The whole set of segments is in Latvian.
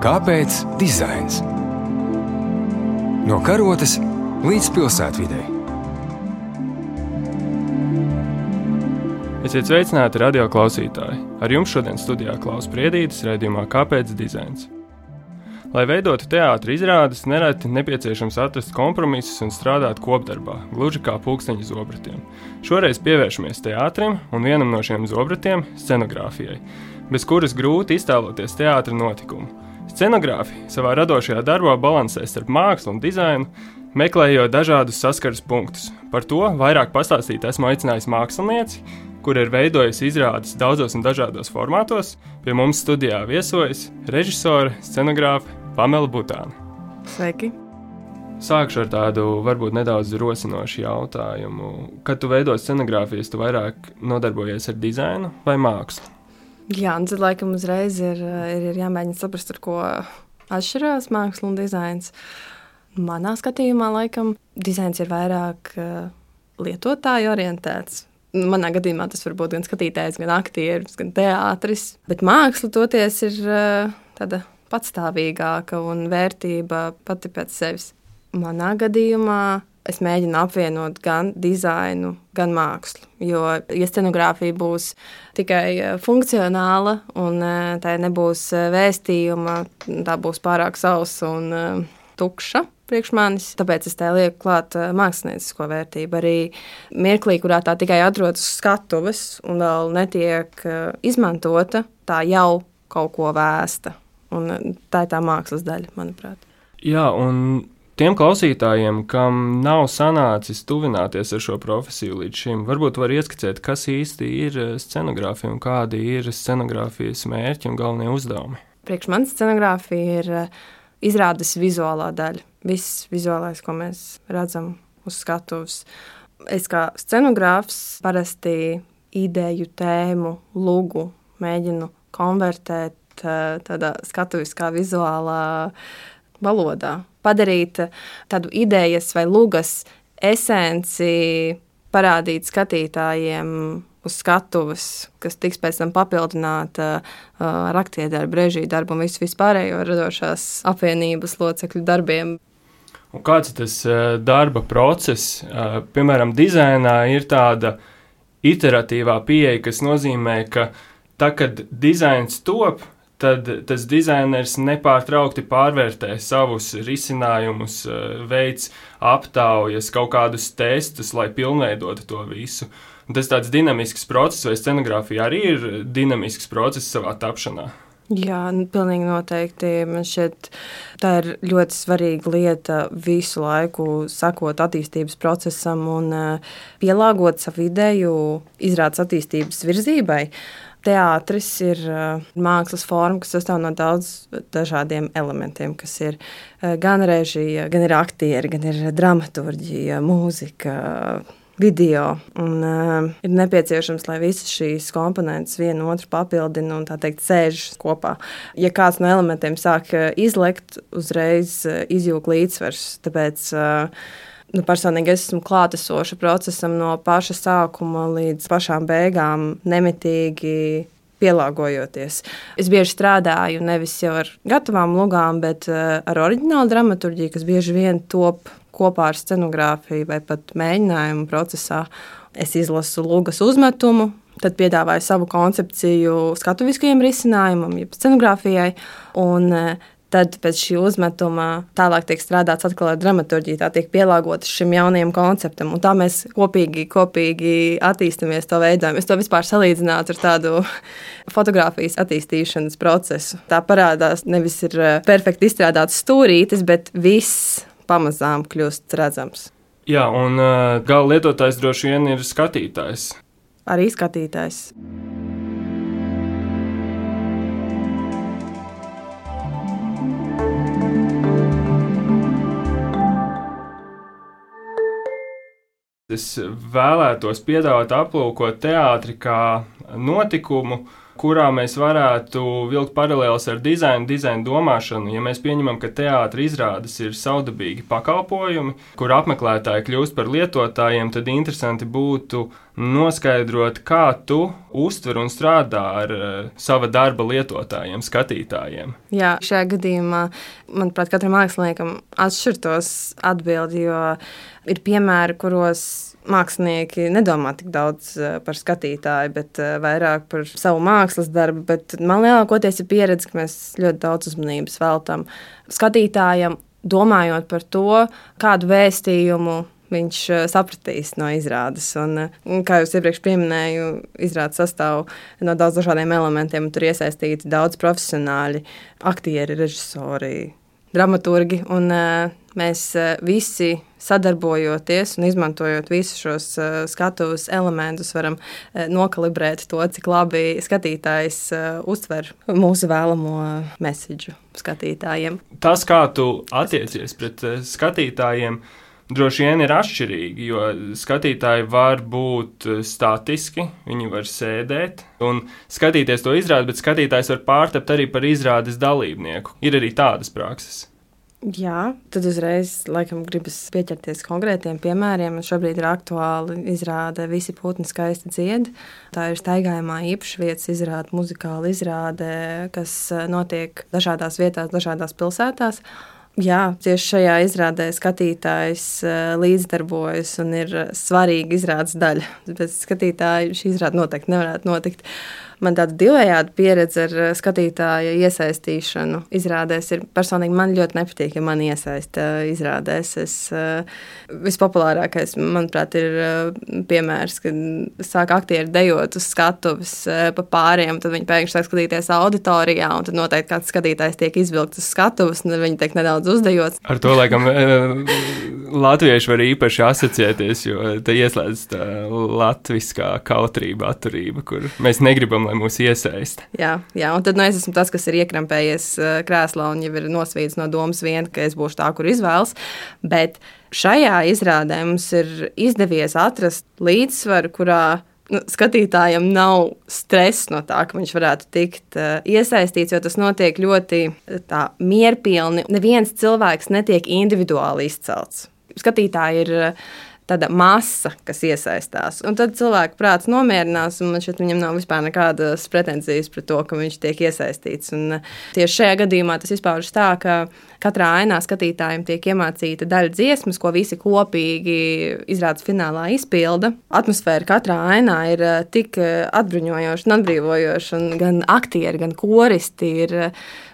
Kāpēc dizains? No karotes līdz pilsētvidē. Esiet sveicināti radio klausītāji! Ar jums šodien studijā Klaus Priedītis raidījumā Kāpēc dizains? Lai veidotu teātris izrādes, nereti nepieciešams atrast kompromisus un strādāt kopdarbā, gluži kā pulksteņa zobratiem. Šoreiz pievēršamies teātrim un vienam no šiem zobratiem - scenogrāfijai, bez kuras grūti iztēloties teātra notikumu. Scenogrāfi savā radošajā darbā balansē starp mākslu un dizainu, meklējot dažādus saskares punktus. Par to vairāk pastāstīt esmu aicinājis mākslinieci, kur ir veidojusi izrādes daudzos un dažādos formātos. Pie mums studijā viesojas režisore, scenogrāfa Pamela Butāna. Sveiki! Sākšu ar tādu varbūt nedaudz rosinošu jautājumu. Kad tu veido scenogrāfijas, tu vairāk nodarbojies ar dizainu vai mākslu? Jā, un tad laikam uzreiz ir, ir, ir jāmēģina saprast, ar ko atšķirās māksla un dizains. Manā skatījumā, laikam, dizains ir vairāk uh, lietotāju orientēts. Manā gadījumā tas var būt gan skatītājs, gan aktieris, gan teātris. Bet māksla toties ir uh, tāda patstāvīgāka un vērtība pati pēc sevis. Manā gadījumā es mēģinu apvienot gan dizainu, gan mākslu. Jo, ja scenogrāfija būs tikai e, funkcionāla un e, tā nebūs e, vēstījuma, tā būs pārāk sausa un tukša manis. Tāpēc es tā lieku klāt māksliniecisko vērtību. Arī mirklī, kurā tā tikai atrodas skatuves un vēl netiek izmantota, tā jau kaut ko vēsta. Un eh, tā ir tā mākslas daļa, manuprāt. Jā, un tiem klausītājiem, kam nav sanācis tuvināties ar šo profesiju līdz šim, varbūt var ieskicēt, kas īsti ir eh, scenogrāfija un kādi ir scenogrāfijas mērķi un galvenie uzdevumi. Priekš manis scenogrāfija ir eh, izrādes vizuālā daļa. Viss vizuālais, ko mēs redzam uz skatuves. Es kā scenogrāfs parasti ideju, tēmu, lūgu mēģinu konvertēt tādā skatuviskā, vizuālā valodā. Padarīt tādu idejas vai lugas esenci, parādīt skatītājiem uz skatuves, kas tiks pēc tam papildināta ar aktierdarbu, režiju darbu un visu vispārējo radošās apvienības locekļu darbiem. Un kāds ir tas darba process? Piemēram, dizainā ir tāda iteratīvā pieeja, kas nozīmē, ka tā, kad dizains top, tad tas dizainers nepārtraukti pārvērtē savus risinājumus, eh, veids aptaujas, kaut kādus testus, lai pilnveidotu to visu. Un tas tāds dinamisks process, vai scenogrāfija arī ir dinamisks process savā tapšanā. Jā, nu, pilnīgi noteikti. Man šķiet, tā ir ļoti svarīga lieta visu laiku sakot attīstības procesam un eh, pielāgot savu ideju izrādes attīstības virzībai. Uh, Teātris ir uh, mākslas forma, kas sastāv no daudziem dažādiem elementiem, kas ir uh, gan režija, gan ir aktieri, gan ir dramaturgija, mūzika. Video. Un, uh, ir nepieciešams, lai visas šīs komponentes vienu otru papildina un tā teikt, sēž kopā. Ja kāds no elementiem sāk izlekt, uzreiz izjūg līdzsvars. Tāpēc uh, nu, personīgi es esmu klātesoša procesam no paša sākuma līdz pašām beigām, nemitīgi pielāgojoties. Es bieži strādāju nevis jau ar gatavām lugām, bet uh, ar oriģinālu dramaturgiju, kas bieži vien top kopā ar scenogrāfiju vai pat mēģinājumu procesā. Es izlasu lugas uzmetumu, tad piedāvāju savu koncepciju skatuviskajam risinājumam, jeb scenogrāfijai. Un, uh, Tad pēc šī uzmetuma tālāk tiek strādāts atkal ar dramaturgiju, tā tiek pielāgota šim jaunajam konceptam. Un tā mēs kopīgi, kopīgi attīstāmies to veidojam. Es to vispār salīdzinātu ar tādu fotografijas attīstīšanas procesu. Tā parādās nevis ir eh, perfekti izstrādāts stūrītis, bet viss pamazām kļūst redzams. Jā, un uh, gala lietotājs droši vien ir skatītājs. Arī skatītājs. Es vēlētos piedāvāt aplūkot teātri kā notikumu, kurā mēs varētu vilkt paralēlus ar dizainu, dizainu domāšanu. Ja mēs pieņemam, ka teātris izrādes ir savdabīgi pakalpojumi, kur apmeklētāji kļūst par lietotājiem, tad interesanti būtu noskaidrot, kā tu uztver un strādā ar uh, sava darba lietotājiem, skatītājiem? Jā, šajā gadījumā, manuprāt, katram māksliniekam atšķirtos atbildi, jo ir piemēri, kuros mākslinieki nedomā tik daudz eh, par skatītāju, bet eh, vairāk par savu mākslas darbu. Bet man lielākoties ir pieredze, ka mēs ļoti daudz uzmanības veltam skatītājam, domājot par to, kādu vēstījumu viņš eh, sapratīs no izrādes. Un, kā jau iepriekš minēju, izrāde sastāv no daudziem dažādiem elementiem. Tur iesaistīti daudz profesionāļi, aktieri, režisori, dramaturgi. Un, mēs visi sadarbojoties un izmantojot visus šos uh, skatuves elementus, varam nokalibrēt to, cik labi skatītājs uztver mūsu vēlamo mēsīju skatītājiem. Tas, kā tu attiecies pret skatītājiem, droši vien ir atšķirīgi, jo skatītāji var būt statiski, viņi var sēdēt un skatīties to izrādi, bet skatītājs var pārtapt arī par izrādes dalībnieku. Ir arī tādas prakses. Jā, tad uzreiz laikam gribas pieķerties konkrētiem piemēriem. Šobrīd ir aktuāli izrāde Visi putni skaisti dzied. Tā ir staigājumā īpašvietas izrāde, muzikāla izrāde, kas eh, notiek dažādās vietās, dažādās pilsētās. Jā, tieši šajā izrādē skatītājs eh, līdzdarbojas un ir svarīga izrādes daļa. Bez skatītāja šī izrāde noteikti nevarētu notikt man tāda divējāda pieredze ar eh, skatītāja iesaistīšanu izrādēs ir personīgi man ļoti nepatīk, ja man iesaista izrādēs. Es, eh, vispopulārākais, manuprāt, ir piemērs, kad sāk aktieri dejot uz skatuves pa pāriem, tad viņi pēkšņi sāk skatīties auditorijā, un tad noteikti kāds skatītājs tiek izvilkts uz skatuves, un viņi tiek nedaudz uzdejots. Ar to, laikam, latvieši var īpaši asociēties, jo te ieslēdz tā latviskā kautrība, atturība, kur mēs negribam, lai mūs iesaista. Jā, jā, un tad nu, es esmu tas, kas ir iekrampējies uh, krēslā un jau ir nosvīdis no domas vien, ka es būšu tā, kur izvēlas. Bet šajā izrādē mums ir izdevies atrast līdzsvaru, kurā nu, skatītājam nav stress no tā, ka viņš varētu tikt uh, iesaistīts, jo tas notiek ļoti tā, mierpilni. Neviens cilvēks netiek individuāli izcelts. Skatītāji ir uh, tāda masa, kas iesaistās. Un tad cilvēku prāts nomierinās, un man šķiet, viņam nav vispār nekādas pretenzijas pret to, ka viņš tiek iesaistīts. Un eh, tieši šajā gadījumā tas izpaužas tā, ka katrā ainā skatītājiem tiek iemācīta daļa dziesmas, ko visi kopīgi izrādes finālā izpilda. Atmosfēra katrā ainā ir eh, tik eh, atbruņojoša un atbrīvojoša, un gan aktieri, gan koristi ir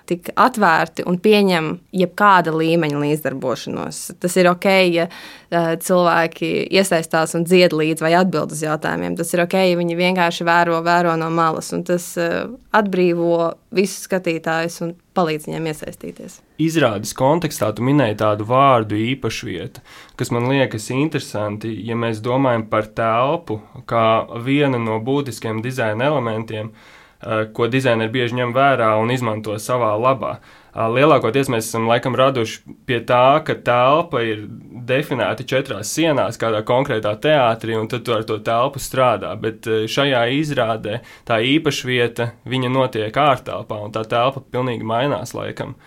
tik atvērti un pieņem jebkāda līmeņa līdzdarbošanos. Tas ir ok, ja uh, cilvēki iesaistās un dzied līdzi vai atbild uz jautājumiem. Tas ir ok, ja viņi vienkārši vēro, vēro no malas, un tas uh, atbrīvo visus skatītājus un palīdz viņiem iesaistīties. Izrādes kontekstā tu minēji tādu vārdu īpašu vietu, kas man liekas interesanti, ja mēs domājam par telpu kā vienu no būtiskiem dizaina elementiem. Uh, Eh, ko dizaineri bieži ņem vērā un izmanto savā labā. Eh, lielākoties mēs esam laikam raduši pie tā, ka telpa ir definēta četrās sienās, kādā konkrētā teātrī, un tad tu ar to telpu strādā. Bet eh, šajā izrādē tā īpaša vieta, viņa notiek ārtelpā, un tā telpa pilnīgi mainās laikam.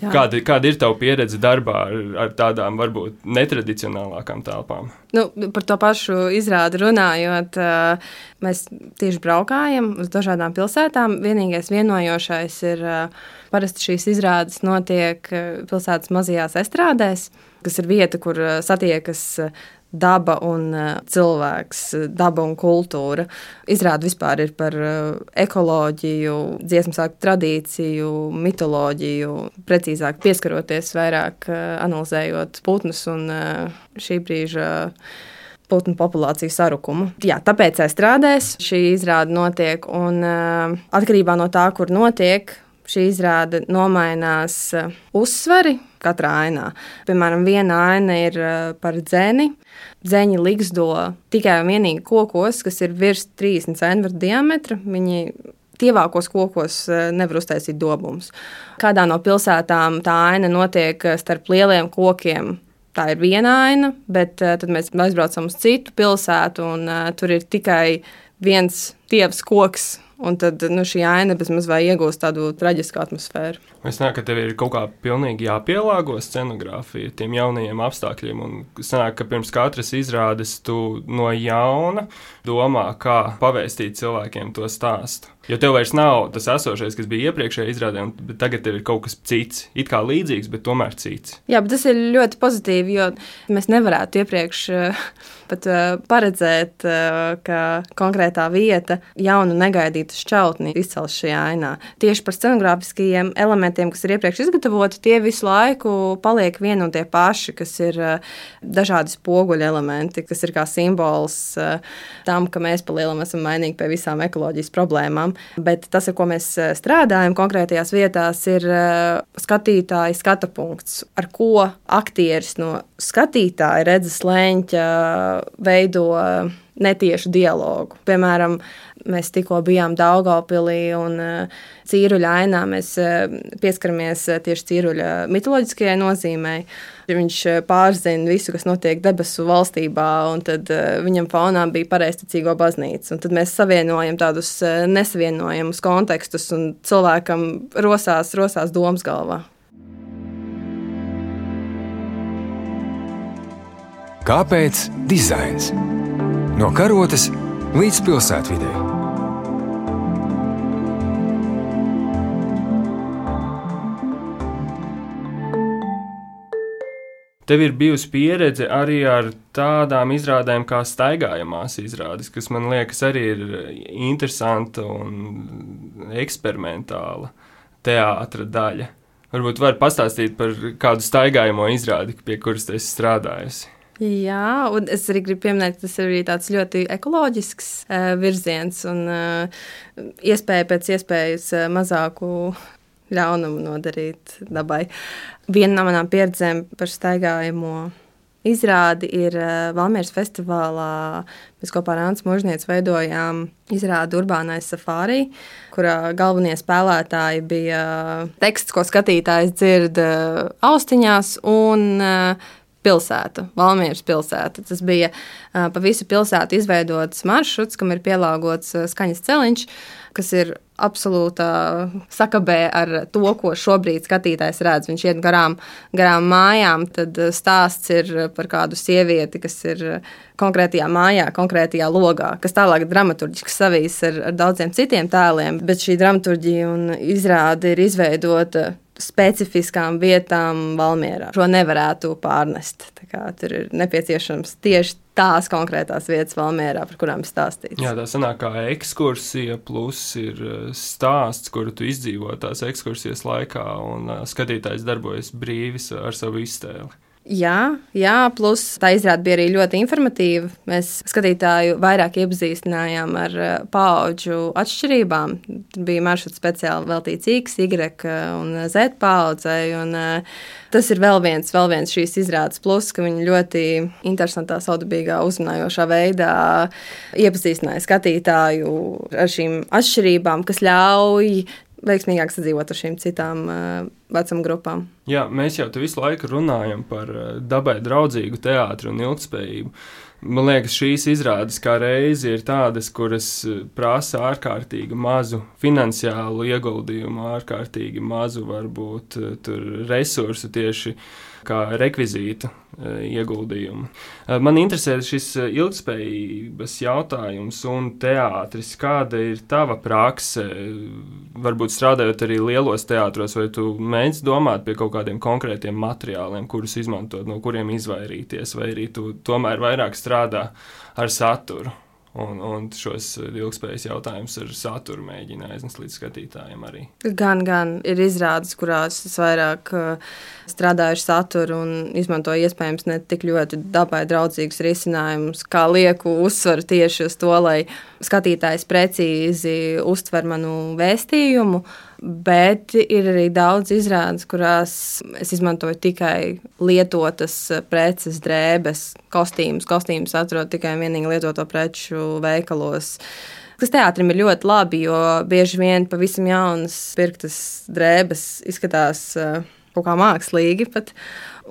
Jā. Kāda, kāda ir tava pieredze darbā ar, ar tādām varbūt netradicionālākām telpām? Nu, par to pašu izrādi runājot, mēs tieši braukājam uz dažādām pilsētām. Vienīgais vienojošais ir, parasti šīs izrādes notiek pilsētas mazajās estrādēs, kas ir vieta, kur satiekas daba un uh, cilvēks, daba un kultūra. Izrāda vispār ir par uh, ekoloģiju, dziesmu sāktu tradīciju, mitoloģiju, precīzāk pieskaroties vairāk, analizējot putnus un šī brīža putnu populāciju sarukumu. Jā, tāpēc strādēs šī izrāde notiek, un atkarībā no tā, kur notiek, šī izrāde nomainās uzsvari katrā ainā. Piemēram, viena aina ir eh, par dzēni. Dzēņi ligzdo tikai un vienīgi kokos, kas ir virs 30 cm diametra. Viņi tievākos kokos eh, nevar uztaisīt dobumus. Kādā no pilsētām tā aina notiek eh, starp lieliem kokiem. Tā ir viena aina, bet tad mēs aizbraucam uz citu pilsētu, un uh, tur ir tikai viens tievs koks. Un tad nu, šī aina bezmaz vai iegūst tādu traģisku atmosfēru. Es domāju, ka tev ir kaut kā pilnīgi jāpielāgo scenogrāfija tiem jaunajiem apstākļiem. Un sanāk, ka pirms katras izrādes tu no jauna domā, kā pavēstīt cilvēkiem to stāstu. Jo tev vairs nav tas esošais, kas bija iepriekšējā izrādē, bet tagad tev ir kaut kas cits. It kā līdzīgs, bet tomēr cits. Jā, bet tas ir ļoti pozitīvi, jo mēs nevarētu iepriekš eh, pat eh, paredzēt, eh, ka konkrētā vieta jaunu negaidītu šķautni izcels šajā ainā. Tieši par scenogrāfiskajiem elementiem, kas ir iepriekš izgatavoti, tie visu laiku paliek vieni un tie paši, kas ir dažādi spoguļu elementi, kas ir kā simbols tam, ka mēs palielam esam mainīgi pie visām ekoloģijas problēmām. Bet tas, ar ko mēs eh, strādājam konkrētajās vietās, ir eh, skatītāja skata punkts, ar ko aktieris no skatītāja redzes leņķa veido netiešu dialogu. Piemēram, mēs tikko bijām Daugopilī un eh, cīruļa ainā mēs eh, pieskaramies eh, tieši cīruļa mitoloģiskajai nozīmei. Viņš pārzina visu, kas notiek debesu valstībā, un tad viņam faunā bija pareizticīgo baznīca. Un tad mēs savienojam tādus nesavienojamus kontekstus, un cilvēkam rosās, rosās domas galvā. Kāpēc dizains? No karotes līdz pilsētvidē. Tev ir bijusi pieredze arī ar tādām izrādēm kā staigājamās izrādes, kas man liekas arī ir interesanta un eksperimentāla teātra daļa. Varbūt var pastāstīt par kādu staigājamo izrādi, pie kuras esi strādājusi. Jā, un es arī gribu pieminēt, ka tas ir arī tāds ļoti ekoloģisks uh, virziens un uh, iespēja pēc iespējas uh, mazāku ļaunumu nodarīt dabai. Viena no manām pieredzēm par staigājumu izrādi ir uh, Valmieras festivālā. Mēs kopā ar Antu Mūžnieci veidojām izrādi Urbānais safārī, kurā galvenie spēlētāji bija teksts, ko skatītājs dzird uh, austiņās. Un, uh, pilsēta, Valmīras pilsēta. Tas bija uh, pa visu pilsētu izveidots maršruts, kam ir pielāgots uh, skaņas celiņš, kas ir absolūta sakabē ar to, ko šobrīd skatītājs redz. Viņš iet garām, garām mājām, tad stāsts ir par kādu sievieti, kas ir konkrētajā mājā, konkrētajā logā, kas tālāk dramaturgiski savīs ar, ar daudziem citiem tēliem, bet šī dramaturģija un izrāde ir izveidota specifiskām vietām Valmjerā. Šo nevarētu pārnest. Tur ir nepieciešams tieši tās konkrētās vietas Valmjerā, par kurām stāstīt. Jā, tā sanāk kā ekskursija, plus ir eh, stāsts, kuru tu izdzīvo tās ekskursijas laikā, un eh, skatītājs darbojas brīvi ar savu iztēli. Jā, jā, plus tā izrāde bija arī ļoti informatīva. Mēs skatītāju vairāk iepazīstinājām ar eh, paudžu atšķirībām. Tur bija maršruts speciāli veltīts X, Y un Z paudzei. Un, tas ir vēl viens, vēl viens šīs izrādes plus, ka viņi ļoti interesantā, saudabīgā, uzrunājošā veidā iepazīstināja skatītāju ar šīm atšķirībām, kas ļauj veiksmīgāk sadzīvot ar šīm citām uh, vecuma grupām. Jā, mēs jau visu laiku runājam par uh, dabai draudzīgu teātru un ilgspējību. Man liekas, šīs izrādes kā reizi ir tādas, kuras uh, prasa ārkārtīgi mazu finansiālu ieguldījumu, ārkārtīgi mazu varbūt resursu tieši kā rekvizītu ieguldījumu. E, man interesē šis e, ilgspējības jautājums un teātris. Kāda ir tava prakse? Varbūt strādājot arī lielos teātros, vai tu mēģini domāt pie kaut kādiem konkrētiem materiāliem, kurus izmantot, no kuriem izvairīties, vai arī tu tomēr vairāk strādā ar saturu? Un, un šos ilgspējas jautājumus ar saturu mēģina aiznest līdz skatītājiem arī. Gan, gan ir izrādes, kurās es vairāk uh, strādāju ar saturu un izmantoju iespējams ne tik ļoti dabai draudzīgus risinājumus, kā lieku uzsvaru tieši uz to, lai skatītājs precīzi uztver manu vēstījumu. Bet ir arī daudz izrādes, kurās es izmantoju tikai lietotas preces, drēbes, kostīmus. Kostīmus atrodu tikai un vienīgi lietoto preču veikalos. Kas teātrim ir ļoti labi, jo bieži vien pavisam jaunas pirktas drēbes izskatās uh, kaut kā mākslīgi. Pat.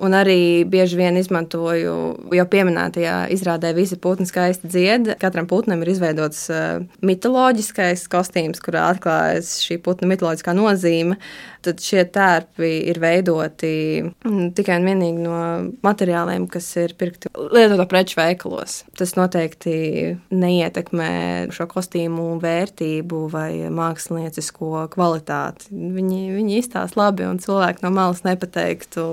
Un arī bieži vien izmantoju jau pieminētajā izrādē visi putni skaisti dzied. Katram putnam ir izveidots mitoloģiskais kostīms, kurā atklājas šī putna mitoloģiskā nozīme. Tad šie tērpi ir veidoti mm, tikai un vienīgi no materiāliem, kas ir pirkti lietoto preču veikalos. Tas noteikti neietekmē šo kostīmu vērtību vai māksliniecisko kvalitāti. Viņi, viņi izstāsta labi, un cilvēki no malas nepateiktu,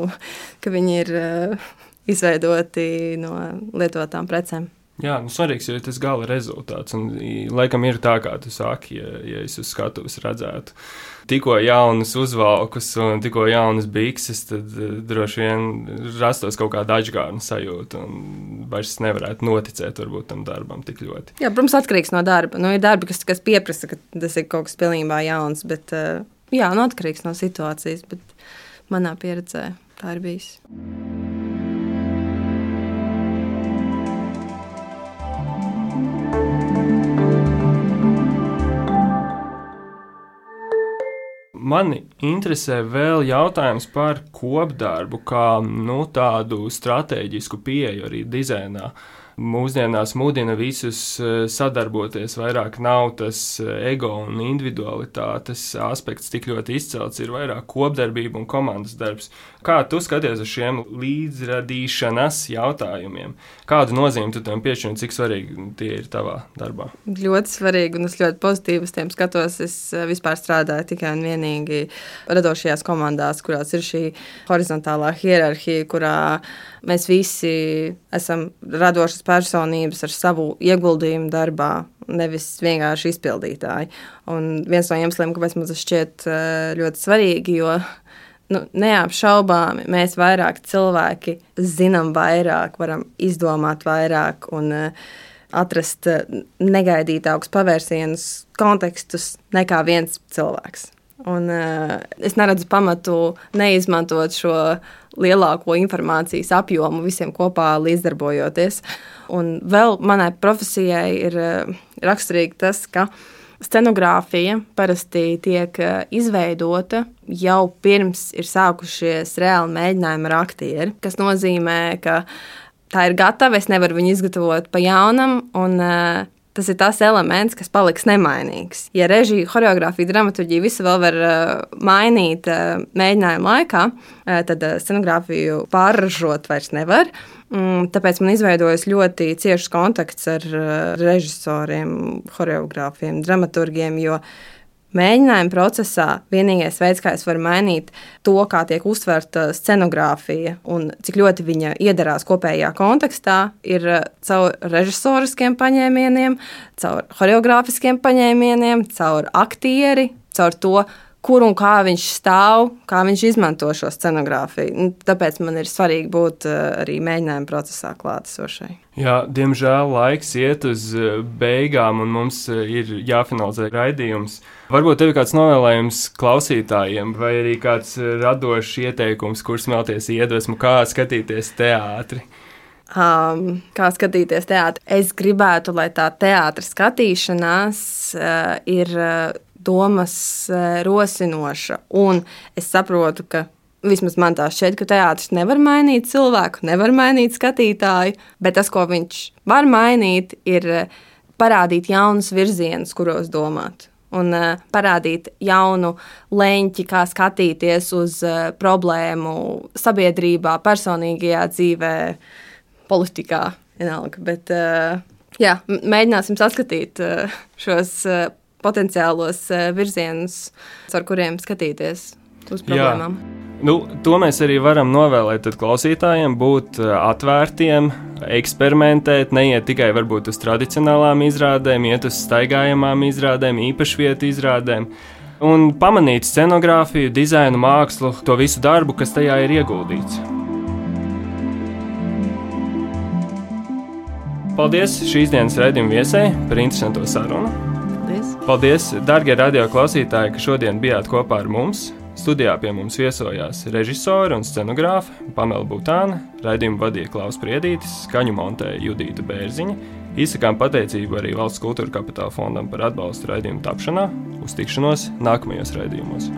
ka viņi ir uh, izveidoti no lietotām precēm. Jā, nu, svarīgs ir tas gala rezultāts. Un, laikam ir tā, kā tu saki, ja, ja es uz skatuves redzētu tikko jaunas uzvalkus un tikko jaunas bikses, tad uh, droši vien rastos kaut kāda atgādna sajūta. Un vairs nevarētu noticēt varbūt, tam darbam tik ļoti. Jā, protams, atkarīgs no darba. Nu, ir darbi, kas, kas pieprasa, ka tas ir kaut kas pilnībā jauns, bet uh, jā, nu, atkarīgs no situācijas. Manā pieredzē tā ir bijis. Mani interesē vēl jautājums par kopdarbu, kā nu, tādu strateģisku pieeju arī dizainā. Uh, mūsdienās mudina visus eh, sadarboties. Vairāk nav tas eh, ego un individualitātes aspekts tik ļoti izcelts, ir vairāk kopdarbība un komandas darbs. Kā tu skaties uz šiem līdzradīšanas jautājumiem? Kādu nozīmi tu tam piešķir un cik svarīgi tie ir tavā darbā? Ļoti svarīgi, un es ļoti pozitīvi uz tiem skatos. Es eh, vispār strādāju tikai un vienīgi radošajās komandās, kurās ir šī horizontālā hierarhija, kurā mēs visi esam radošas personības ar savu ieguldījumu darbā, nevis vienkārši izpildītāji. Un viens no iemesliem, kāpēc man tas šķiet eh, ļoti svarīgi, jo nu, neapšaubāmi mēs vairāk cilvēki zinām vairāk, varam izdomāt vairāk un uh, atrast uh, negaidītākus pavērsienus, kontekstus nekā viens cilvēks. Un, uh, es neredzu pamatu neizmantot šo lielāko informācijas apjomu visiem kopā līdzdarbojoties. Un vēl manai profesijai ir uh, raksturīgi tas, ka scenogrāfija parasti tiek uh, izveidota jau pirms ir sākušies reāli mēģinājumi ar aktieru, kas nozīmē, ka tā ir gatava, es nevaru viņu izgatavot pa jaunam. Un, uh, Tas ir tas elements, kas paliks nemainīgs. Ja režija, choreogrāfija, dramaturgija visu vēl var uh, mainīt uh, mēģinājuma laikā, uh, tad scenogrāfiju pārražot vairs nevar. Mm, tāpēc man izveidojas ļoti ciešs kontakts ar režisoriem, choreogrāfiem, dramaturgiem, jo Mēģinājuma procesā vienīgais veids, kā es varu mainīt to, kā tiek uztverta scenogrāfija un cik ļoti viņa iedarās kopējā kontekstā, ir uh, caur režisoriskiem paņēmieniem, caur choreogrāfiskiem paņēmieniem, caur aktieri, caur to, kur un kā viņš stāv, kā viņš izmanto šo scenogrāfiju. Nu, tāpēc man ir svarīgi būt eh, arī mēģinājuma procesā klātesošai. Jā, diemžēl laiks iet uz eh, beigām, un mums eh, ir jāfinalizē raidījums. Varbūt tev ir kāds novēlējums klausītājiem, vai arī kāds radošs ieteikums, kurš smelties iedvesmu, kā skatīties teātri. Um, kā skatīties teātri? Es gribētu, lai tā teātris skatīšanās uh, ir. Uh, domas e, rosinoša. Un es saprotu, ka vismaz man tā šķiet, ka teātris nevar mainīt cilvēku, nevar mainīt skatītāju, bet tas, ko viņš var mainīt, ir e, parādīt jaunus virzienus, kuros domāt. Un uh, parādīt jaunu leņķi, kā skatīties uz problēmu sabiedrībā, personīgajā dzīvē, politikā. Vienalga. Bet, jā, mēģināsim saskatīt šos potenciālos eh, virzienus, ar kuriem skatīties uz problēmām. Jā. Nu, to mēs arī varam novēlēt klausītājiem, būt eh, atvērtiem, eksperimentēt, neiet tikai varbūt uz tradicionālām izrādēm, iet uz staigājamām izrādēm, īpašvietu izrādēm. Un pamanīt scenogrāfiju, dizainu, mākslu, to visu darbu, kas tajā ir ieguldīts. Paldies šīs dienas raidījuma viesai par interesantu sarunu. Paldies! Darbie radio klausītāji, ka šodien bijāt kopā ar mums. Studijā pie mums viesojās režisori un scenogrāfi Pamela Butāna, raidījumu vadīja Klaus Priedītis, skaņu montēja Judīta Bērziņa. Izsakām pateicību arī Valsts kultūra kapitāla fondam par atbalstu raidījumu tapšanā, uz tikšanos nākamajos raidījumos.